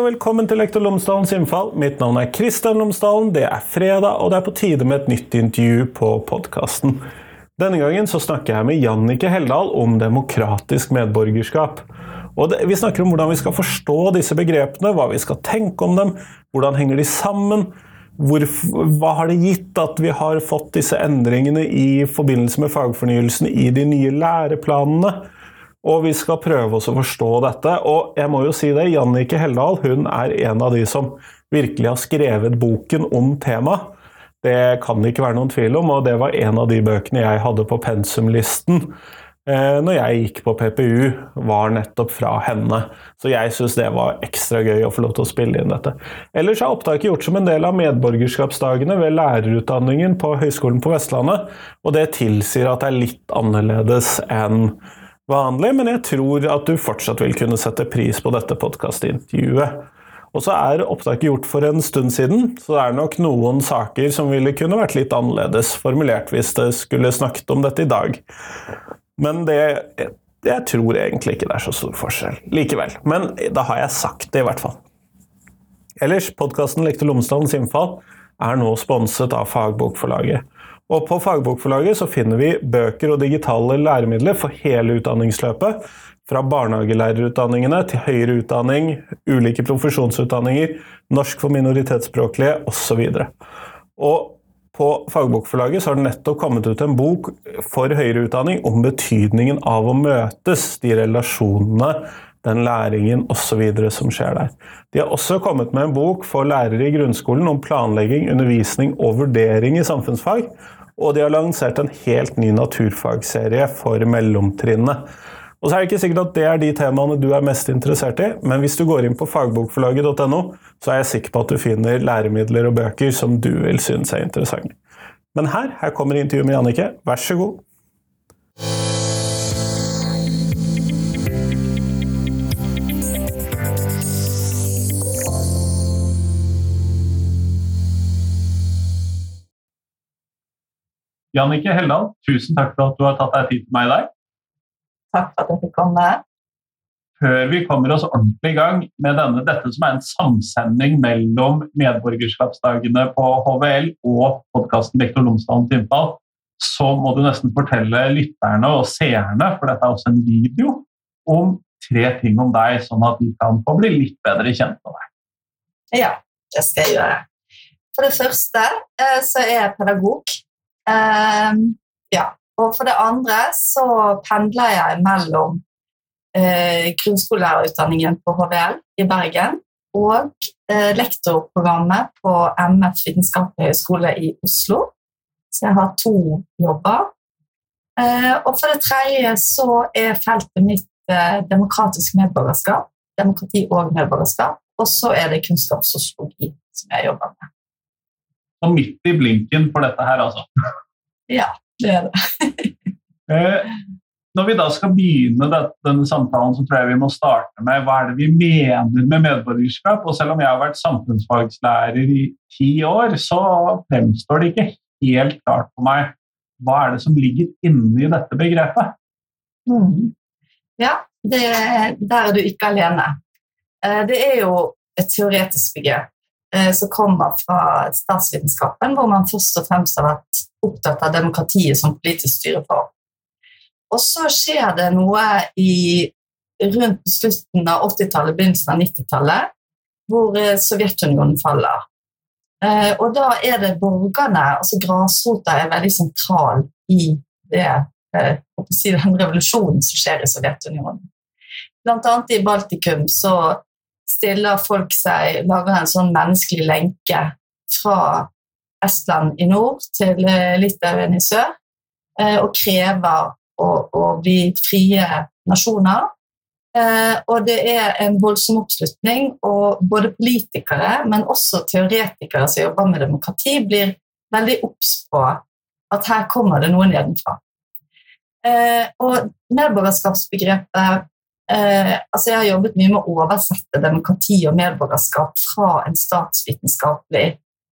Og velkommen til Lektor Lomsdalens innfall. Mitt navn er Kristian Lomsdalen. Det er fredag, og det er på tide med et nytt intervju på podkasten. Denne gangen så snakker jeg med Jannike Heldal om demokratisk medborgerskap. Og det, vi snakker om hvordan vi skal forstå disse begrepene, hva vi skal tenke om dem, hvordan henger de sammen. Hvor, hva har det gitt at vi har fått disse endringene i forbindelse med fagfornyelsen i de nye læreplanene? Og vi skal prøve oss å forstå dette. Og jeg må jo si det, Jannike Helldal hun er en av de som virkelig har skrevet boken om temaet. Det kan det ikke være noen tvil om, og det var en av de bøkene jeg hadde på pensumlisten eh, når jeg gikk på PPU, var nettopp fra henne. Så jeg syns det var ekstra gøy å få lov til å spille inn dette. Ellers er opptaket gjort som en del av medborgerskapsdagene ved lærerutdanningen på Høgskolen på Vestlandet, og det tilsier at det er litt annerledes enn vanlig, men jeg tror at du fortsatt vil kunne sette pris på dette podkastintervjuet. Og så er opptaket gjort for en stund siden, så det er nok noen saker som ville kunne vært litt annerledes formulert hvis det skulle snakket om dette i dag. Men det Jeg tror egentlig ikke det er så stor forskjell likevel. Men da har jeg sagt det, i hvert fall. Ellers, podkasten Lektor Lomsdalens innfall er nå sponset av Fagbokforlaget. Og på Fagbokforlaget så finner vi bøker og digitale læremidler for hele utdanningsløpet. Fra barnehagelærerutdanningene til høyere utdanning, ulike profesjonsutdanninger, norsk for minoritetsspråklige osv. Og på Fagbokforlaget så har det nettopp kommet ut en bok for høyere utdanning om betydningen av å møtes, de relasjonene, den læringen osv. som skjer der. De har også kommet med en bok for lærere i grunnskolen om planlegging, undervisning og vurdering i samfunnsfag. Og de har lansert en helt ny naturfagserie for mellomtrinnet. Og så er det ikke sikkert at det er de temaene du er mest interessert i, men hvis du går inn på fagbokforlaget.no, så er jeg sikker på at du finner læremidler og bøker som du vil synes er interessante. Men her, her kommer intervjuet med Jannicke. Vær så god. Jannicke Helland, tusen takk for at du har tatt deg tid til meg i dag. Takk for at jeg fikk komme. Før vi kommer oss ordentlig i gang med denne, dette som er en samsending mellom medborgerskapsdagene på HVL og podkasten Lektor Lomsdalen innfall, så må du nesten fortelle lytterne og seerne, for dette er også en video, om tre ting om deg, sånn at de kan få bli litt bedre kjent med deg. Ja, det skal jeg gjøre. For det første eh, så er jeg pedagog. Uh, ja. Og for det andre så pendler jeg mellom uh, grunnskolelærerutdanningen på HVL i Bergen og uh, lektorprogrammet på MF Vitenskapelig høgskole i Oslo. Så jeg har to jobber. Eh, og for det tredje så er feltet mitt demokratisk medborgerskap. Demokrati og medborgerskap. Og så er det kunnskapssosiologi som jeg jobber med. Og midt i blinken for dette her, altså? Ja, det er det. Eh, når vi da skal begynne denne samtalen, så tror jeg vi må starte med hva er det vi mener med medborgerskap. Og selv om jeg har vært samfunnsfagslærer i ti år, så fremstår det ikke helt klart for meg hva er det som ligger inni dette begrepet. Mm. Ja, det, der er du ikke alene. Eh, det er jo et teoretisk begrep som kommer fra statsvitenskapen, hvor man først og fremst har vært opptatt av demokratiet som politisk styreform. Og så skjer det noe i, rundt slutten av 80-tallet, begynnelsen av 90-tallet, hvor eh, Sovjetunionen faller. Eh, og da er det borgerne, altså grasrota, er veldig sentral i det, å si, den revolusjonen som skjer i Sovjetunionen. Blant annet i Baltikum så stiller folk seg, lager en sånn menneskelig lenke fra Estland i nord til eh, Litauen i sør, eh, og krever å, å bli frie nasjoner. Eh, og det er en voldsom oppslutning, og både politikere, men også teoretikere som jobber med demokrati, blir veldig obs på at her kommer det noe nedenfra. og medborgerskapsbegrepet altså Jeg har jobbet mye med å oversette demokrati og medborgerskap fra en statsvitenskapelig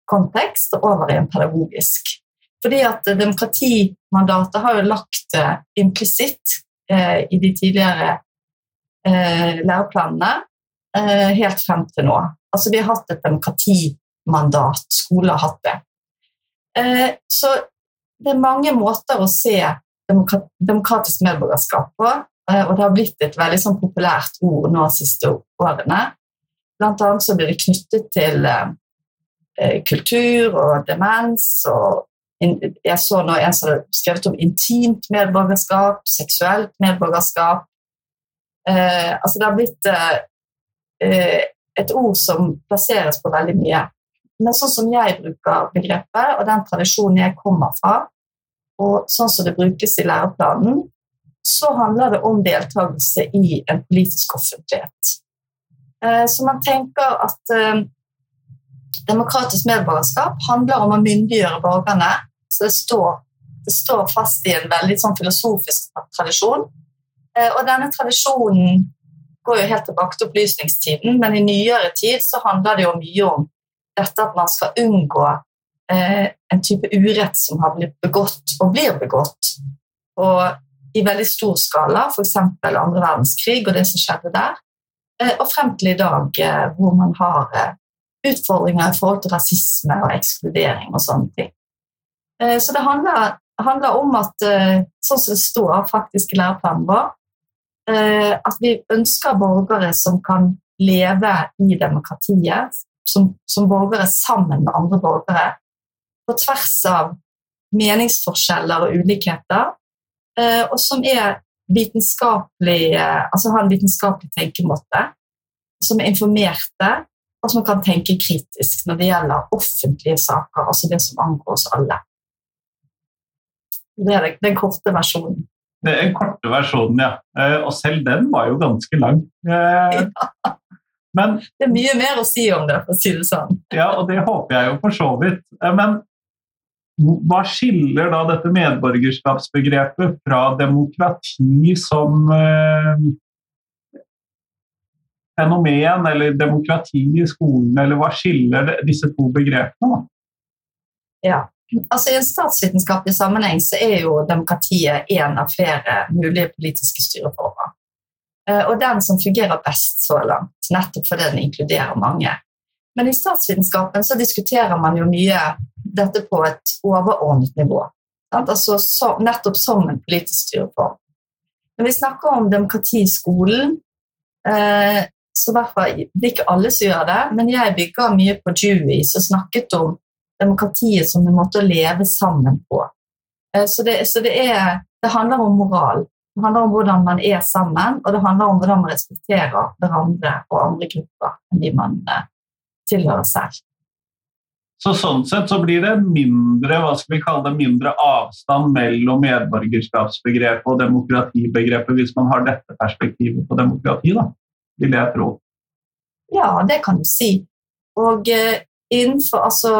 kontekst over i en pedagogisk. Fordi at demokratimandatet har jo lagt det implisitt eh, i de tidligere eh, læreplanene eh, helt frem til nå. Altså, vi har hatt et demokratimandat. Skolen har hatt det. Eh, så det er mange måter å se demokratisk medborgerskap på, eh, og det har blitt et veldig sånn, populært ord nå de siste årene. Blant annet så blir det knyttet til eh, eh kultur og demens og jeg så nå en som har skrevet om intimt medborgerskap, seksuelt medborgerskap. Eh, altså det har blitt eh, et ord som plasseres på veldig mye. Men sånn som jeg bruker begrepet, og den tradisjonen jeg kommer fra, og sånn som det brukes i læreplanen, så handler det om deltakelse i en politisk offentlighet. Eh, så man tenker at eh, demokratisk medborgerskap handler om å myndiggjøre borgerne så det står, det står fast i en veldig sånn filosofisk tradisjon. Eh, og denne tradisjonen går jo helt tilbake til opplysningstiden, men i nyere tid så handler det jo mye om dette at man skal unngå en type urett som har blitt begått og blir begått. Og i veldig stor skala, f.eks. andre verdenskrig og det som skjedde der. Eh, og frem til i dag, eh, hvor man har eh, utfordringer i forhold til rasisme og ekskludering og sånne ting. Så det handler, handler, om at, sånn som det står faktisk i læreplanen vår, at vi ønsker borgere som kan leve i demokratiet, som, som borgere sammen med andre borgere, på tvers av meningsforskjeller og ulikheter, og som er vitenskapelig, altså har en vitenskapelig tenkemåte, som er informerte, og som kan tenke kritisk når det gjelder offentlige saker, altså det som angår oss alle. Det er den korte versjonen. Det er den korte versjonen, ja. Eh, og selv den var jo ganske lang. Eh, ja. Men, det er mye mer å si om det, for å si det sånn. Ja, og det håper jeg jo for så vidt. Eh, men hva skiller da dette medborgerskapsbegrepet fra demokrati som eh, fenomen, eller demokrati i skolen, eller hva skiller disse to begrepene? Ja, Altså I en statsvitenskapelig sammenheng så er jo demokratiet en av flere mulige politiske styreformer. Eh, og den som fungerer best så langt, nettopp fordi den inkluderer mange. Men i statsvitenskapen så diskuterer man jo mye dette på et overordnet nivå. Altså så, nettopp som en politisk styreform. Når vi snakker om demokrati i skolen, eh, så Det er ikke alle som gjør det, men jeg bygger mye på Dewey, som snakket om demokratiet som en måte å leve sammen på. Eh, så, det, så det, er, det, handler om moral. Det handler om hvordan man er sammen, og det handler om hvordan man respekterer hverandre og andre grupper enn de man eh, tilhører seg. Så sånn sett så blir det mindre hva skal vi kalle det, mindre avstand mellom medborgerskapsbegrepet og demokratibegrepet hvis man har dette perspektivet på demokrati, da, vil jeg tro. Ja, det kan du si. Og eh, innenfor altså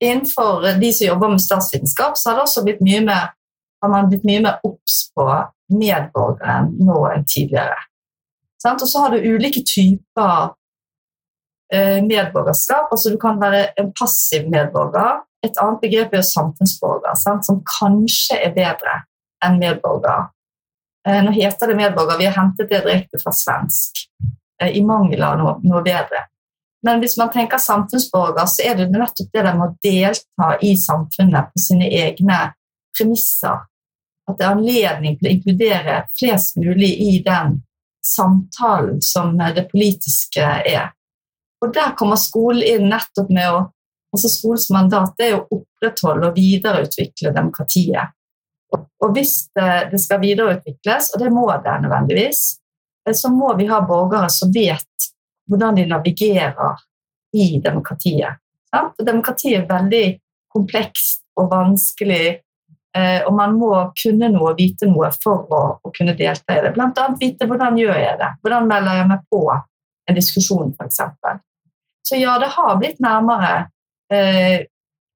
innenfor de som jobber med statsvitenskap, så har det også blitt mye mer, har man blitt mye mer obs på medborgeren nå enn tidligere. Og så har du ulike typer medborgerskap. altså Du kan være en passiv medborger. Et annet begrep er samfunnsborger, sant? som kanskje er bedre enn medborger. Eh, nå heter det medborger, vi har hentet det direkte fra svensk. Eh, I mangel av noe, noe bedre. Men hvis man tenker samfunnsborger, så er det nettopp det der med å delta i samfunnet på sine egne premisser. At det er anledning til å inkludere flest mulig i den samtalen som det politiske er. Og der kommer skolen inn nettopp med å altså Skolens mandat er å opprettholde og videreutvikle demokratiet. Og hvis det, skal videreutvikles, og det må det nødvendigvis, så må vi ha borgere som vet hvordan de navigerer i demokratiet. Sant? Demokratiet er veldig komplekst og vanskelig, eh, og man må kunne noe og vite noe for å, å kunne delta i det. Annet vite hvordan gjør jeg det, hvordan melder jeg meg på en diskusjon, f.eks. Så ja, det har blitt nærmere eh,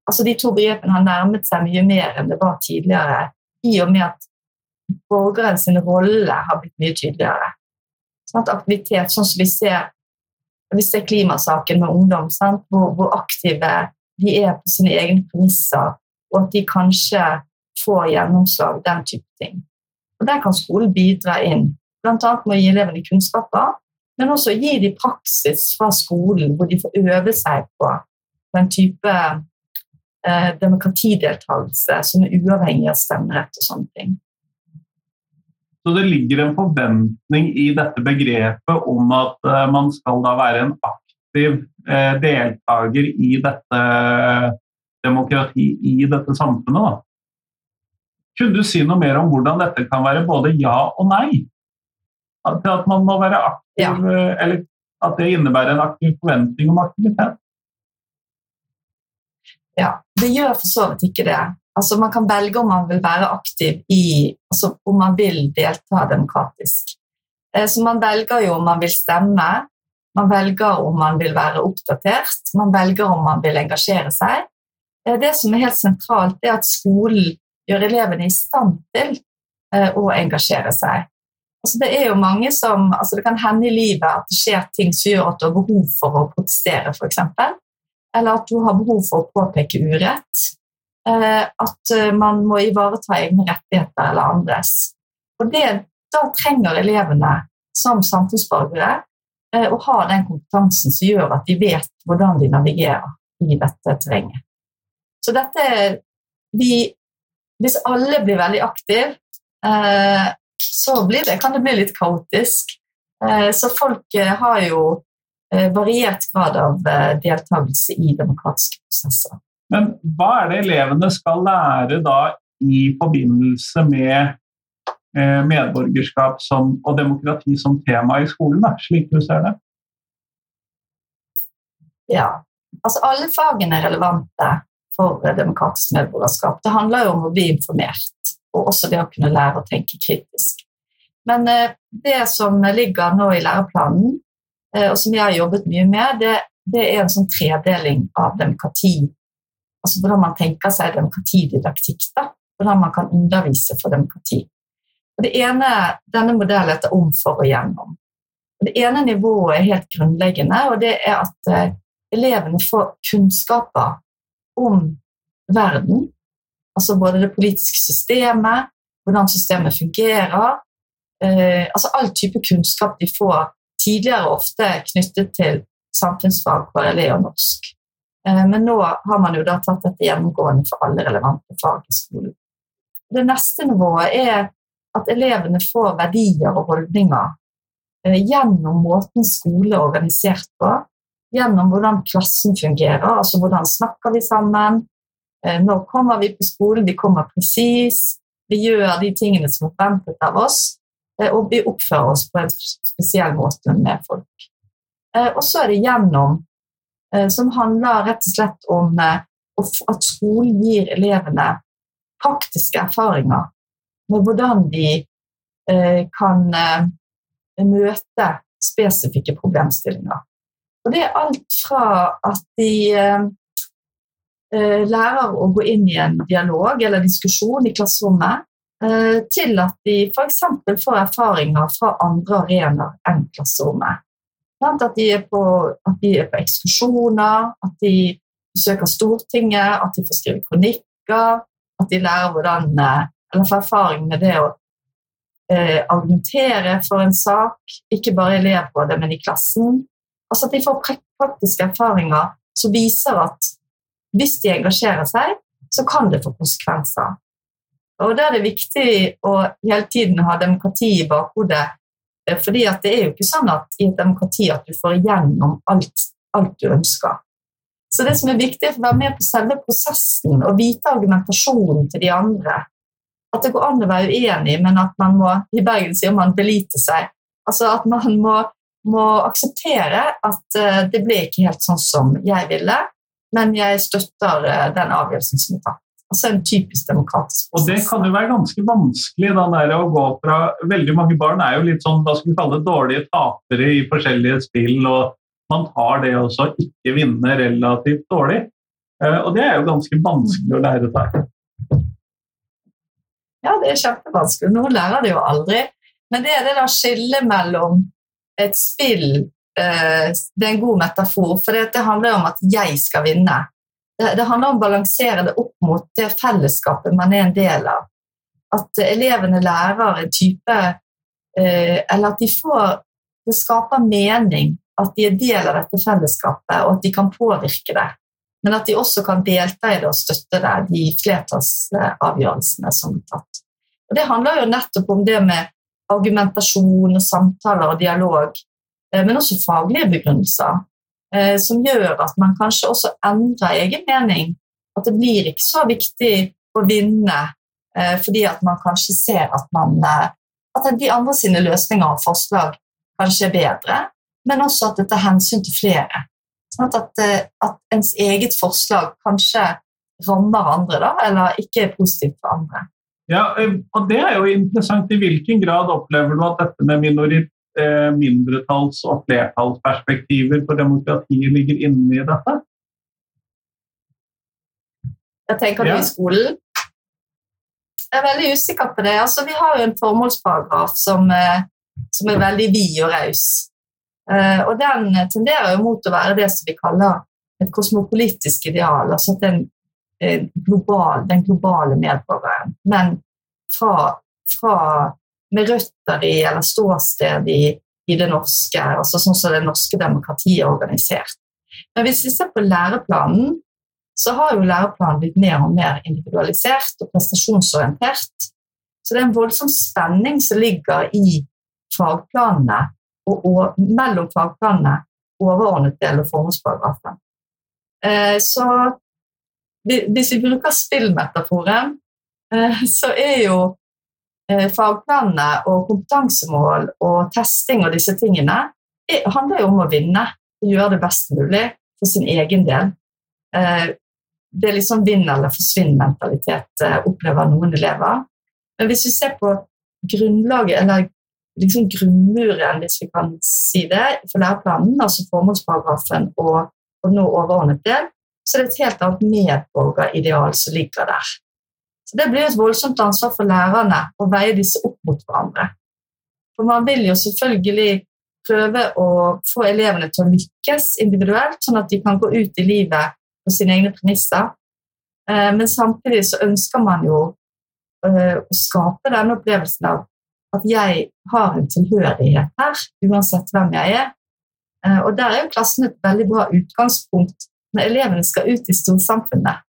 altså De to begrepene har nærmet seg mye mer enn det var tidligere, i og med at borgerens rolle har blitt mye tydeligere. Sånn aktivitet, sånn som vi ser vi ser klimasaken med ungdom, hvor, hvor, aktive de er på sine egne premisser, og at de kanskje får gjennomslag, den type ting. Og Der kan skolen bidra inn, bl.a. med å gi elevene kunnskaper, men også gi dem praksis fra skolen, hvor de får øve seg på, den type eh, demokratideltakelse som er uavhengig av stemmerett og sånne ting. Så det ligger en forventning i dette begrepet om at eh, man skal da være en aktiv eh, deltaker i dette demokrati i dette samfunnet. Da. Kunne du si noe mer om hvordan dette kan være både ja og nei? Til at man må være aktiv, ja. uh, eller at det innebærer en aktiv forventning om aktivitet? Ja, det gjør for så vidt ikke det. Altså Man kan velge om man vil være aktiv i altså Om man vil delta demokratisk. Eh, så man velger jo om man vil stemme, man velger om man vil være oppdatert, man velger om man vil engasjere seg. Eh, det som er helt sentralt, er at skolen gjør elevene i stand til eh, å engasjere seg. Altså det er jo mange som, altså det kan hende i livet at det skjer ting som gjør at du har behov for å protestere, f.eks. Eller at du har behov for å påpeke urett. Eh, at eh, man må ivareta egne rettigheter eller andres. Og det, Da trenger elevene som samfunnsborgere eh, å ha den kompetansen som gjør at de vet hvordan de navigerer i dette terrenget. Så dette vi, Hvis alle blir veldig aktive, så blir det, kan det bli litt kaotisk. Så folk har jo variert grad av deltakelse i demokratiske prosesser. Men hva er det elevene skal lære da i forbindelse med eh, medborgerskap som, og demokrati som tema i skolen, slik du ser det? Ja, altså alle fagene er relevante for demokratisk medborgerskap. Det handler jo om å bli informert, og også det å kunne lære å tenke kritisk. Men eh, det som ligger nå i læreplanen, eh, og som jeg har jobbet mye med, det, det er en sånn tredeling av demokrati Altså hvordan man tenker seg demokratididaktikk. da, Hvordan man kan undervise for demokrati. Og det ene, Denne modellen heter om, for og gjennom. Og det ene nivået er helt grunnleggende, og det er at eh, elevene får kunnskaper om verden. Altså både det politiske systemet, hvordan systemet fungerer. Eh, altså all type kunnskap de får tidligere ofte knyttet til samfunnsfag, KRLE og norsk. Eh, men nå har man jo da tatt dette gjennomgående for alle relevante fag i skolen. Det neste nivået er at elevene får verdier og holdninger eh, gjennom måten skole er organisert på, gjennom hvordan klassen fungerer, altså hvordan snakker vi sammen, eh, når kommer vi på skolen, vi kommer presis, vi gjør de tingene som er forventet av oss, og vi oppfører oss på en spesiell måte med folk. Og så er det gjennom Eh, som handler rett og slett om eh, at skolen gir elevene praktiske erfaringer med hvordan de eh, kan møte spesifikke problemstillinger. Og det er alt fra at de lærer å gå inn i en dialog eller diskusjon i klasserommet, til at de f.eks. får erfaringer fra andre arenaer enn klasserommet. At de, på, at de, er på, ekskursjoner, at de besøker Stortinget, at de får skrive kronikker, at de lærer hvordan, eh, eller får erfaring med det å eh, argumentere for en sak, ikke bare elevrådet, men i klassen. Altså At de får praktiske erfaringer som viser at hvis de engasjerer seg, så kan det få konsekvenser. Og Da er det viktig å hele tiden ha demokrati i bakhodet Eh, fordi det er jo ikke sånn at i et demokrati at du får igjennom alt, alt du ønsker. Så det som er viktig, er å være med på selve prosessen og vite argumentasjonen til de andre. At det går an å være uenig, men at man må I Bergen sier man 'belite seg'. Altså at man må, må akseptere at uh, det ble ikke helt sånn som jeg ville, men jeg støtter uh, den avgjørelsen som er tatt. Altså en typisk demokratisk prosess. Og det kan jo være ganske vanskelig der å gå fra Veldig mange barn er jo litt sånn hva skal vi kalle det, dårlige tapere i forskjellige spill, og man tar det også ikke vinne relativt dårlig. Eh, og det er jo ganske vanskelig å lære seg. Ja, det er kjempevanskelig. Noen lærer det jo aldri. Men det er det da skillet mellom et spill eh, Det er en god metafor, for det handler om at jeg skal vinne. Det, det, handler om å balansere det opp mot det fellesskapet man er en del av. At elevene lærer en type eh, Eller at de får det skaper mening at de er del av dette fellesskapet, og at de kan påvirke det. Men at de også kan delta i det og støtte det, de flertallsavgjørelsene som er tatt. Og Det handler jo nettopp om det med argumentasjon og samtaler og dialog, eh, men også faglige begrunnelser, eh, som gjør at man kanskje også endrer egen mening. At det blir ikke så viktig å vinne eh, fordi at man kanskje ser at, man, at de andre sine løsninger og forslag kanskje er bedre, men også at det tar hensyn til flere. Sånn at, at, ens eget forslag kanskje rammer andre, da, eller ikke er positivt for andre. Ja, og Det er jo interessant. I hvilken grad opplever du at dette med minorit, mindretalls- og flertallsperspektiver på demokratiet ligger inne i dette? Jeg tenker ja. i skolen. Jeg er veldig usikker på det. Altså, vi har jo en formålsparagraf som, som er veldig vid og raus. Uh, og den tenderer jo mot å være det som vi kaller et kosmopolitisk ideal. altså den, global, den globale medborgeren. Men fra, fra, med røtter i eller ståsted i, i, det norske, altså sånn som det norske demokratiet er organisert. Men hvis vi ser på læreplanen, så har jo læreplanen blitt mer og mer individualisert og prestasjonsorientert. Så det er en voldsom spenning som ligger i fagplanene og, og mellom fagplanene overordnet del og formålsparagrafen. Eh, så hvis vi bruker spillmetaforen, eh, så er jo fagplanene og kompetansemål og testing og disse tingene det handler jo om å vinne gjøre det best mulig for sin egen del. Eh, det er liksom vinn eller forsvinn-mentalitet eh, opplever noen elever. Men hvis vi ser på grunnlaget, eller liksom grunnmuren, hvis vi kan si det, for læreplanen, altså formålsparagrafen og, og nå overordnet del, så det er et helt annet medborgerideal som ligger der. Så Det blir et voldsomt ansvar for lærerne å veie disse opp mot hverandre. For man vil jo selvfølgelig prøve å få elevene til å lykkes individuelt, sånn at de kan gå ut i livet på sine egne premisser. Eh, men samtidig så ønsker man jo eh, å skape denne opplevelsen av at jeg har en tilhørighet her, uansett hvem jeg er. Eh, og Der er jo klassen et veldig bra utgangspunkt når elevene skal ut i storsamfunnet.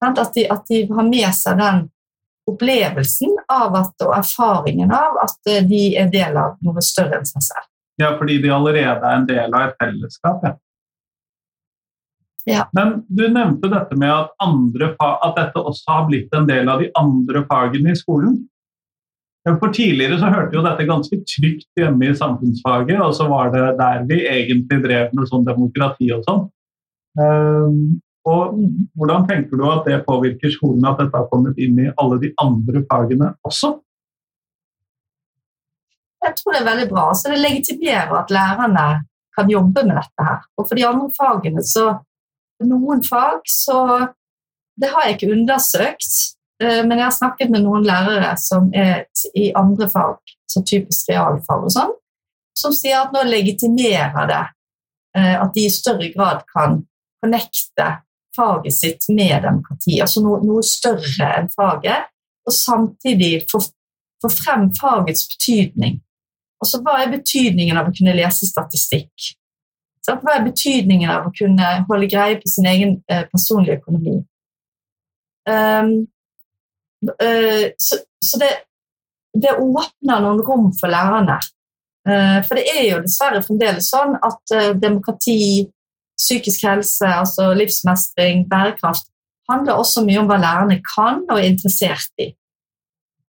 At de, at de har med seg den opplevelsen av at, og erfaringen av at eh, de er del av noe større enn seg selv. Ja, fordi de allerede er en del av et fellesskap. Ja. Ja. Men du nevnte dette med at, at, dette også har blitt en del av de andre fagene i skolen. For Tidligere så hørte jo dette ganske trygt hjemme i samfunnsfaget, og så var det der vi egentlig drev med sånn demokrati og sånn. Og Hvordan tenker du at det påvirker skolen, at dette har kommet inn i alle de andre fagene også? Jeg tror det er veldig bra. Så det legitimerer at lærerne kan jobbe med dette her. Og for de andre fagene så noen fag så Det har jeg ikke undersøkt, Eh, men jeg har snakket med noen lærere som er i andre fag, så typisk realfag og sånn, som sier at nå legitimerer det eh, at de i større grad kan connecte faget sitt med demokrati, altså noe, noe større enn faget, og samtidig få, frem fagets betydning. Altså, hva er betydningen av å kunne lese statistikk? Hva er betydningen av å kunne holde greie på sin egen eh, personlige økonomi? Um, uh, så, så det, det, åpner noen rom for lærerne. Uh, for det er jo dessverre fremdeles sånn at uh, demokrati, psykisk helse, altså livsmestring, bærekraft, handler også mye om hva lærerne kan og er interessert i.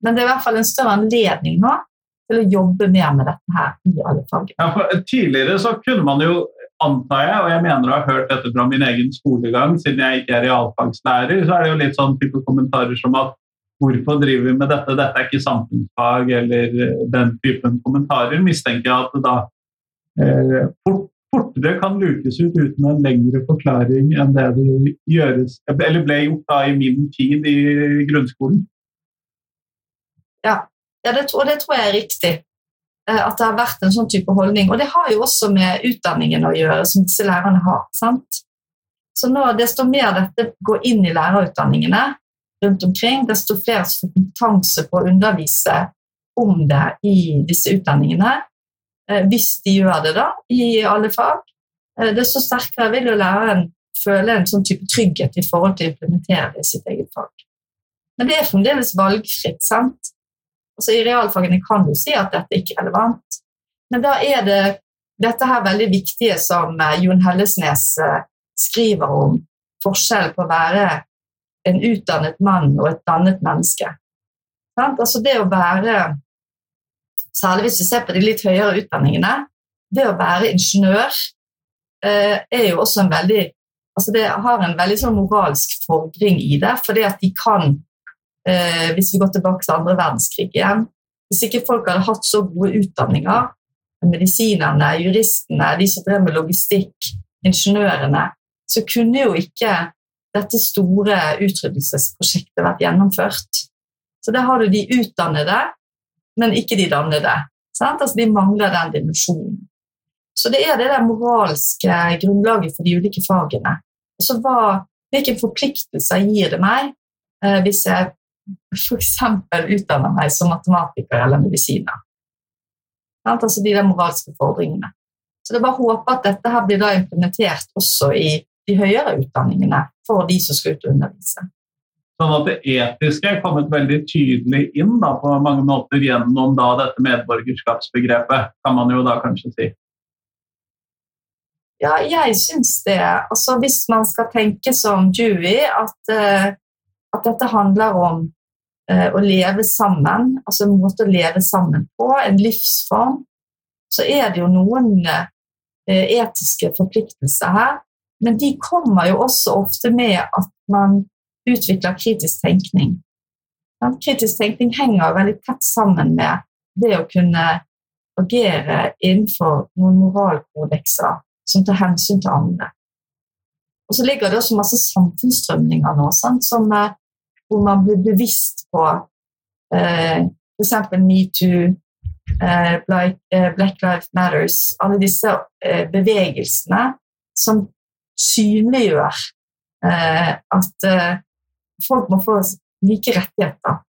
Men det er i hvert fall en større anledning nå til å jobbe mer med dette her i alle fag. Ja, tidligere så kunne man jo antar jeg, og jeg mener å ha hørt dette fra min egen skolegang, siden jeg ikke er realfagslærer, så er det jo litt sånn type kommentarer som at Hvorfor driver vi med dette? Dette er ikke samfunnsfag eller eh, den typen kommentarer. Mistenker jeg at det da eh, fort, fortere kan lukes ut uten en lengre forklaring enn det det gjøres, eller ble gjort da i min tid i grunnskolen. Ja, ja det, og det tror jeg er riktig. Eh, at det har vært en sånn type holdning. Og det har jo også med utdanningen å gjøre, som disse lærerne har. sant? Så nå, desto mer dette går inn i lærerutdanningene, rundt omkring, desto flere får kompetanse på å undervise om det i disse utdanningene, hvis de gjør det da, i alle fag, eh, desto sterkere vil jo læreren føle en sånn type trygghet i forhold til å implementere det i sitt eget fag. Men det er fremdeles valgfritt. sant? Altså I realfagene kan du si at dette ikke er relevant, men da er det dette her veldig viktige som eh, Jon Hellesnes eh, skriver om, forskjell på å være en utdannet mann og et dannet menneske. Sant? Altså det å være, Særlig hvis du ser på de litt høyere utdanningene, det å være ingeniør eh, er jo også en veldig altså Det har en veldig sånn moralsk fordring i det, fordi at de kan eh, Hvis vi går tilbake til andre verdenskrig igjen Hvis ikke folk hadde hatt så gode utdanninger, medisinerne, juristene, de som drev med logistikk, ingeniørene, så kunne jo ikke dette store utryddelsesprosjektet vært gjennomført. Så der har du de utdannede, men ikke de dannede. Altså, de mangler den dimensjonen. Så det er det der moralske grunnlaget for de ulike fagene. Så hva, Hvilke forpliktelser gir det meg eh, hvis jeg f.eks. utdanner meg som matematiker eller medisiner? Altså de der moralske fordringene. Så det er bare å håpe at dette her blir da implementert også i de høyere utdanningene for de som skal ut og undervise. Sånn at det etiske er kommet veldig tydelig inn da, på mange måter gjennom da, dette medborgerskapsbegrepet, kan man jo da kanskje si. Ja, jeg syns det. Altså, hvis man skal tenke som Dewey, at, uh, at dette handler om uh, å leve sammen, altså en måte å leve sammen på, en livsform, så er det jo noen uh, etiske forpliktelser her. Men de kommer jo også ofte med at man utvikler kritisk tenkning. Kritisk tenkning henger veldig tett sammen med det å kunne agere innenfor noen moralkodekser som tar hensyn til andre. Og så ligger det også masse samfunnsstrømninger nå, som, eh, hvor man blir bevisst på eh, f.eks. metoo, eh, Black, eh, Black Lives Matters, alle disse eh, bevegelsene som synliggjør eh, at eh, folk må få like rettigheter,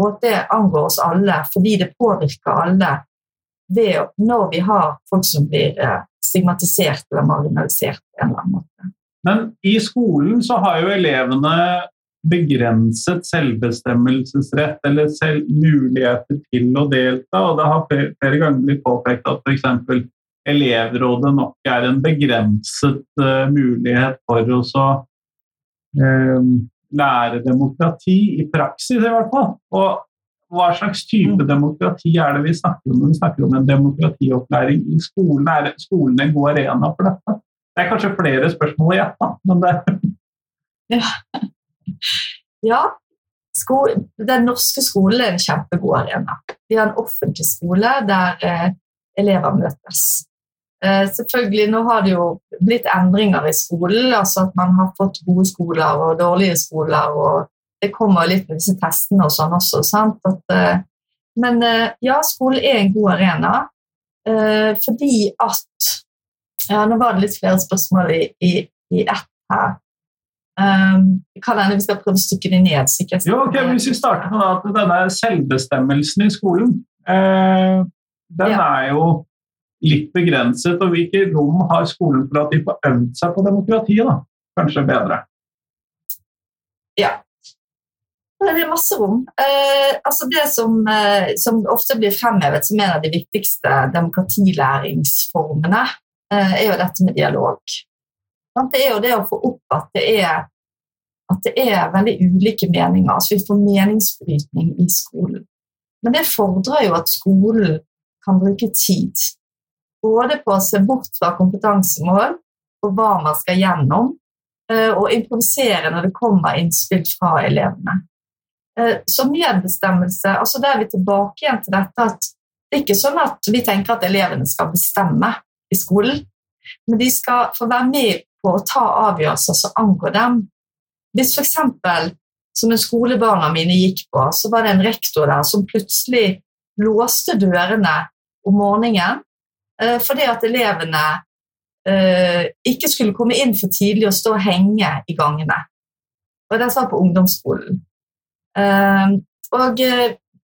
og at det angår oss alle fordi det påvirker alle ved, når vi har folk som blir eh, stigmatisert eller marginalisert på en eller annen måte. Men i skolen så har jo elevene begrenset selvbestemmelsesrett eller selv muligheter til å delta, og det har flere ganger blitt påpekt at f.eks elevrådet nok er en begrenset uh, mulighet for å uh, lære demokrati i praksis, i hvert fall. Og hva slags type mm. demokrati er det vi snakker om når vi snakker om en demokratiopplæring i skolen? Er skolen en god arena for dette? Det er kanskje flere spørsmål i ett, men det Ja. ja. Sko den norske skolen er en kjempegod arena. Vi har en offentlig skole der eh, elever møtes. Eh, selvfølgelig, Nå har det jo blitt endringer i skolen, altså at man har fått gode skoler og dårlige skoler. og Det kommer litt med disse testene og sånn også. sant? At, eh, men eh, ja, skolen er en god arena fordi at ja, Nå var det litt flere spørsmål i, i, i ett her. Um, kan hende vi skal prøve å stykke det ned. sikkert. Jo, okay, Hvis vi starter med at denne selvbestemmelsen i skolen, eh, den ja. er jo litt begrenset. Og hvilke rom har skolen for at de får øvd seg på demokratiet? Kanskje bedre? Ja. Det er masse rom. Eh, altså det som, eh, som, ofte blir fremhevet som en av de viktigste demokratilæringsformene, eh, er jo dette med dialog. Det er jo det å få opp at det er, at det er veldig ulike meninger. altså Vi får meningsbrytning i skolen. Men det fordrer jo at skolen kan bruke tid både på å se bort fra kompetansemål og hva man skal gjennom, eh, og improvisere når det kommer innspill fra elevene. Eh, så medbestemmelse altså Da er vi tilbake igjen til dette at det er ikke sånn at vi tenker at elevene skal bestemme i skolen, men de skal få være med på å ta avgjørelser som angår dem. Hvis f.eks. som en skolebarna mine gikk på, så var det en rektor der som plutselig låste dørene om morgenen Eh, fordi at elevene eh, ikke skulle komme inn for tidlig og stå og henge i gangene. Og det sa på ungdomsskolen. Eh, og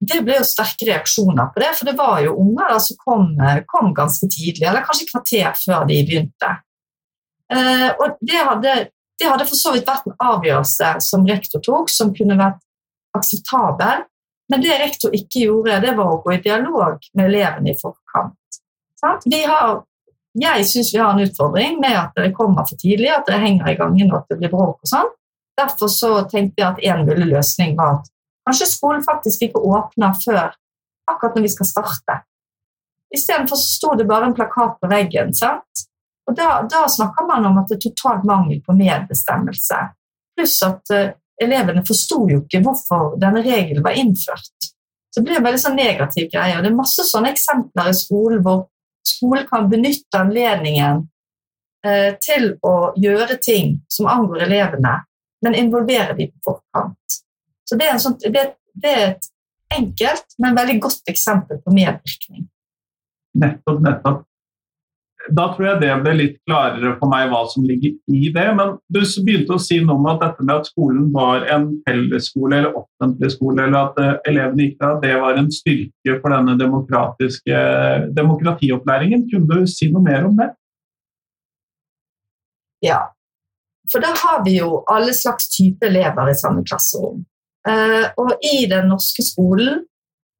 det ble jo sterke reaksjoner på det, for det var jo unger da, som kom, kom, ganske tidlig, eller kanskje kvarter før de begynte. Eh, og det hadde, det hadde, for så vidt vært en avgjørelse som rektor tok, som kunne vært akseptabel, men det rektor ikke gjorde, det var å gå i dialog med elevene i forkant. Har, jeg syns vi har en utfordring med at det kommer for tidlig, at det henger i gangen og at det blir bråk og sånn. Derfor så tenkte jeg at en mulig løsning var at kanskje skolen faktisk ikke åpner før akkurat når vi skal starte. Istedenfor sto det bare en plakat på veggen. sant? Og Da, da snakker man om at det er totalt mangel på medbestemmelse. Pluss at uh, elevene forsto jo ikke hvorfor denne regelen var innført. Så det blir en veldig sånn negativ greie. og Det er masse sånne eksempler i skolen hvor skolen kan benytte anledningen uh, til å gjøre ting som angår elevene, men involvere dem på forkant. Så det er, sånt, det, det er, et enkelt, men veldig godt eksempel på medvirkning. Nettopp, nettopp. Da tror jeg det ble litt klarere for meg hva som ligger i det. Men du begynte å si noe om at dette med at skolen var en fellesskole eller offentlig skole, eller at uh, elevene gikk der, det var en styrke for denne demokratiske demokratiopplæringen. Kunne du si noe mer om det? Ja, for da har vi jo alle slags type elever i samme klasserom. Uh, og i den norske skolen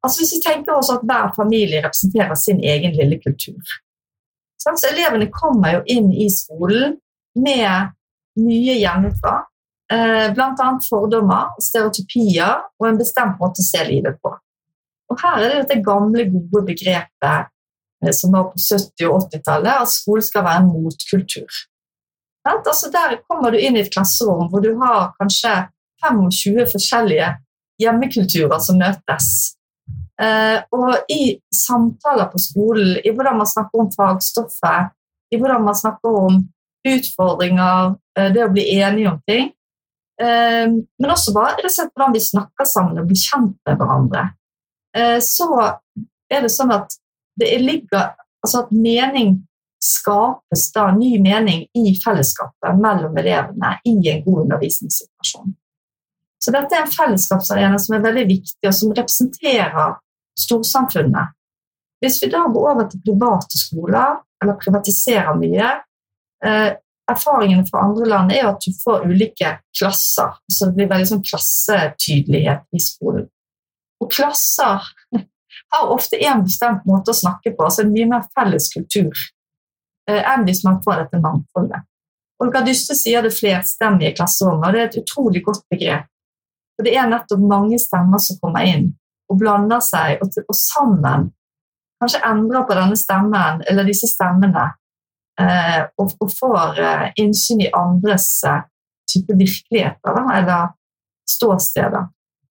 altså Hvis vi tenker oss at hver familie representerer sin egen lille kultur. Så elevene kommer jo inn i skolen med mye hjemmefra. Uh, Bl.a. fordommer, stereotypier og en bestemt måte å se livet på. Og Her er det dette gamle, gode begrepet uh, som var på 70- og 80-tallet, at skolen skal være en motkultur. Altså der kommer du inn i et klasserom hvor du har kanskje 25 forskjellige hjemmekulturer som møtes. Eh, og i samtaler på skolen, i hvordan man snakker om fagstoffet, i hvordan man snakker om utfordringer, eh, det å bli enige om ting, eh, men også bare rett hvordan vi snakker sammen og blir kjent med hverandre, så er det sånn at det ligger altså at mening skapes da ny mening i fellesskapet mellom elevene i en god undervisningssituasjon. Så dette er en fellesskapsarena som er veldig viktig, og som representerer storsamfunnet. Hvis vi da går over til private skoler, eller privatiserer mye eh, Erfaringene fra andre land er at du får ulike klasser. så Det blir veldig sånn klassetydelighet i skolen. Og klasser har ofte én bestemt måte å snakke på, altså en mye mer felles kultur eh, enn hvis man får dette mangfoldet. Olga Dyste sier det flerstemmige klasserommet, og det er et utrolig godt begrep. For det er nettopp mange stemmer som kommer inn og blander seg, og, og sammen kanskje endrer på denne stemmen eller disse stemmene, eh, og, og, får eh, innsyn i andres eh, type virkeligheter da, eller ståsteder.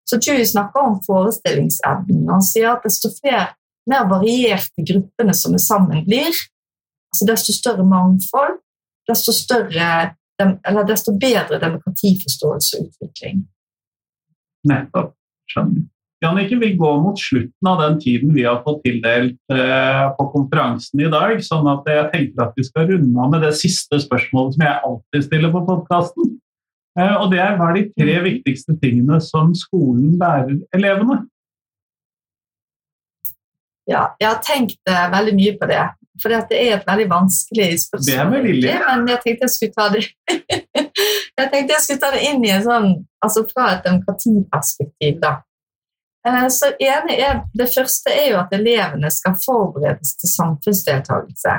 Så Chewie snakker om forestillingsevnen. Han sier at desto flere mer varierte gruppene som er sammen blir, altså desto større mangfold, desto, større, eller desto bedre demokratiforståelse og utvikling. Nettopp. Skjønner. Jannicke, vi går mot slutten av den tiden vi har fått tildelt eh, på konferansen i dag. sånn at jeg tenker at vi skal runde av med det siste spørsmålet som jeg alltid stiller på podkasten. Eh, og det er hva er de tre mm. viktigste tingene som skolen lærer elevene? Ja, jeg har tenkt veldig mye på det. For det er et veldig vanskelig spørsmål. Det er. Men jeg tenkte jeg skulle ta det jeg tenkte jeg skulle ta det inn i en sånn, altså fra et demokratiperspektiv. da. Eh, så er, Det første er jo at elevene skal forberedes til samfunnsdeltakelse.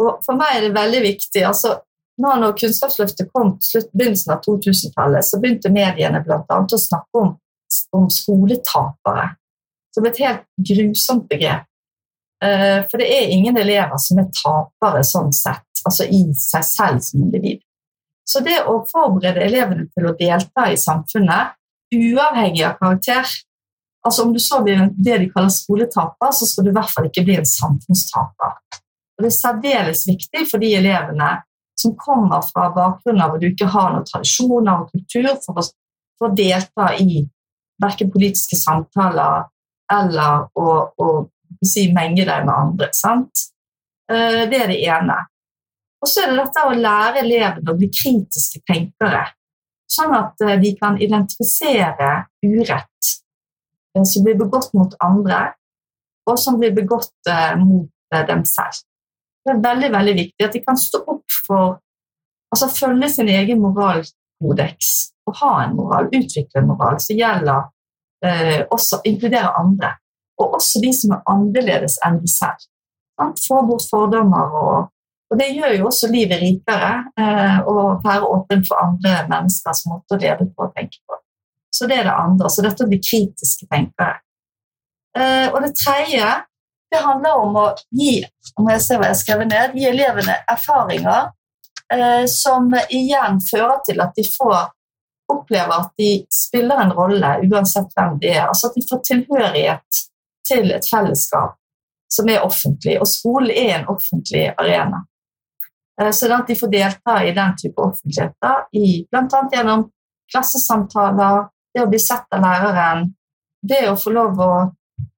Og For meg er det veldig viktig altså nå Når Kunnskapsløftet kom på begynnelsen av 2000-tallet, så begynte mediene bl.a. å snakke om, om skoletapere som et helt grusomt begrep. Eh, for det er ingen elever som er tapere sånn sett, altså i seg selv som individ. Så det å forberede elevene til å delta i samfunnet, uavhengig av karakter altså Om du så blir det de kaller skoletaper, så skal du i hvert fall ikke bli en samfunnstaper. Og Det er særdeles viktig for de elevene som kommer fra bakgrunner hvor du ikke har noen tradisjoner og kultur for å, for å delta i verken politiske samtaler eller å, å si, menge deg med andre. Sant? Eh, det er det ene. Og så er det dette å lære elevene å bli kritiske tenkere, sånn at eh, de kan identifisere urett. Eh, som blir begått mot andre, og som blir begått eh, mot eh, dem selv. Det er veldig veldig viktig at de kan stå opp for altså følge sin egen moralkodeks og ha en moral, utvikle en moral som gjelder eh, også inkluderer andre. Og også de som er annerledes enn de selv. Sant? Få bort fordommer. Og, og, det gjør jo også livet rikere eh, å være åpen for andre menneskers måte å leve på og tenke på. Så det er det andre. Så dette å bli kritiske tenkere. Eh, og det tredje det handler om å gi om jeg ser hva jeg skrev ned, gi elevene erfaringer eh, som igjen fører til at de får oppleve at de spiller en rolle uansett hvem de er. Altså at de får tilhørighet til et fellesskap som er offentlig, og skolen er en offentlig arena. Eh, så at de får delta i den type offentligheter, bl.a. gjennom klassesamtaler, det å bli sett av læreren, det å få lov å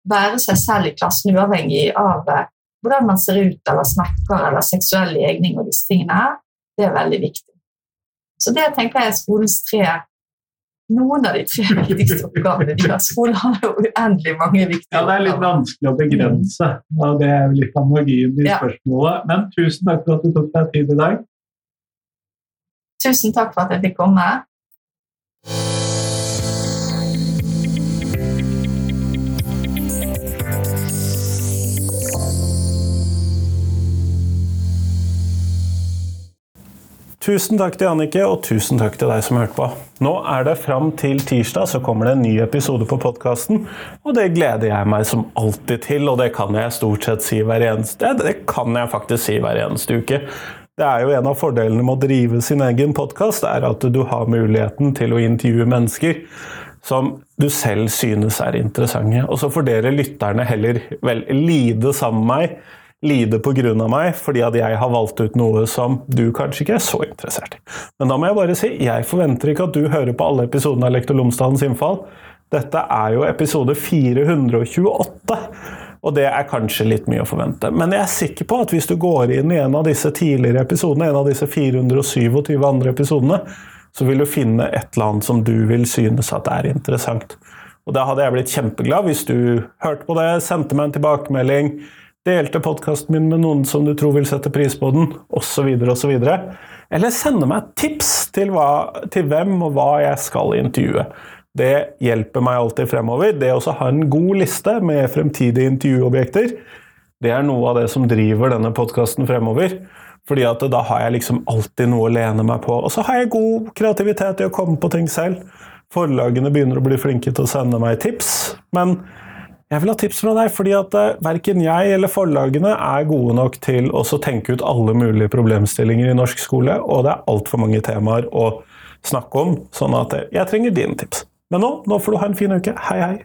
være seg selv i klassen uavhengig av eh, hvordan man ser ut eller snakker eller seksuell legning og disse tingene her, det er veldig viktig. Så det tenker jeg er skolens tre noen av de tre viktigste oppgavene vi har. Skolen har jo uendelig mange viktige oppgaver. Ja, Det er litt vanskelig å begrense. og Det er litt av magien i ja. spørsmålet. Men tusen takk for at du tok deg tid i dag. Tusen takk for at jeg fikk komme. Tusen takk til Annike, og tusen takk til deg som hørte på. Nå er det fram til tirsdag, så kommer det en ny episode på podkasten. Og det gleder jeg meg som alltid til, og det kan jeg stort sett si hver eneste Det kan jeg faktisk si hver eneste uke. Det er jo en av fordelene med å drive sin egen podkast, er at du har muligheten til å intervjue mennesker som du selv synes er interessante. Og så får dere lytterne heller vel lide sammen med meg lide pga. meg fordi at jeg har valgt ut noe som du kanskje ikke er så interessert i. Men da må jeg bare si, jeg forventer ikke at du hører på alle episodene av Lektor Lomsdalens innfall. Dette er jo episode 428. Og det er kanskje litt mye å forvente. Men jeg er sikker på at hvis du går inn i en av disse tidligere episodene, en av disse 427 andre episodene, så vil du finne et eller annet som du vil synes at er interessant. Og da hadde jeg blitt kjempeglad hvis du hørte på det, sendte meg en tilbakemelding, delte podkasten min med noen som du tror vil sette pris på den, osv., osv. Eller sende meg tips til, hva, til hvem og hva jeg skal intervjue. Det hjelper meg alltid fremover. Det å ha en god liste med fremtidige intervjuobjekter, det er noe av det som driver denne podkasten fremover. Fordi at da har jeg liksom alltid noe å lene meg på. Og så har jeg god kreativitet i å komme på ting selv. Forlagene begynner å bli flinke til å sende meg tips. Men jeg vil ha tips fra deg, fordi at uh, verken jeg eller forlagene er gode nok til å tenke ut alle mulige problemstillinger i norsk skole, og det er altfor mange temaer å snakke om, sånn at uh, jeg trenger dine tips. Men nå, nå får du ha en fin uke. Hei, hei!